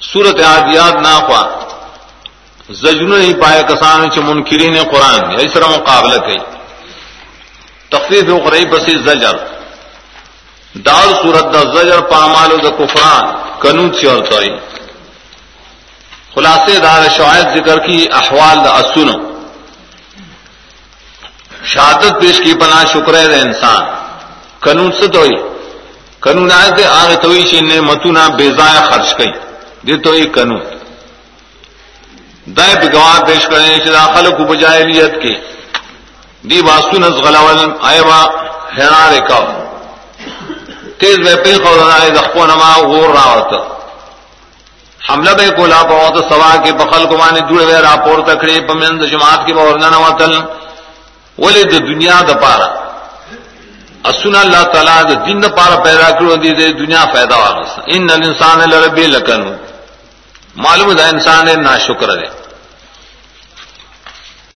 صورت عادیات ناخوا زجن نہیں پائے کسان چ منکرین قرآن اس طرح مقابلہ کی تخفیف قرئی بسی زجر. دار صورت دا زجر پامال دا کفران. کنوت سے توئی. خلاصے دار شاید ذکر کی احوال دا اسن شہادت پیش کی پناہ شکر ہے انسان. کنوت سے توئی. کنو نہ آگے توئی شی نے متونا بیزایا خرچ کئی. دے تو ایک کنو دائیں گواہ پیش کریں شدا خلق کو بجائے لیت کے۔ دی واسطو نز غلاول آئے با ہینا رکھا۔ تیز میں پی خورنائے دخپو نما غور راوتا حملہ بے کو لا پاوتا سوا کے بخل کو مانے جوڑے وے راپور تکڑے، پمند جماعت کے باورنا نواتل ولی دا دنیا دا پارا۔ اسنا اللہ تعالیٰ دا دن دا پارا پیدا کرو دی دے دنیا فائدہ واغسا ان الانسان لربی لکنو۔ معلوم ہے انسان نہ شکر ہے۔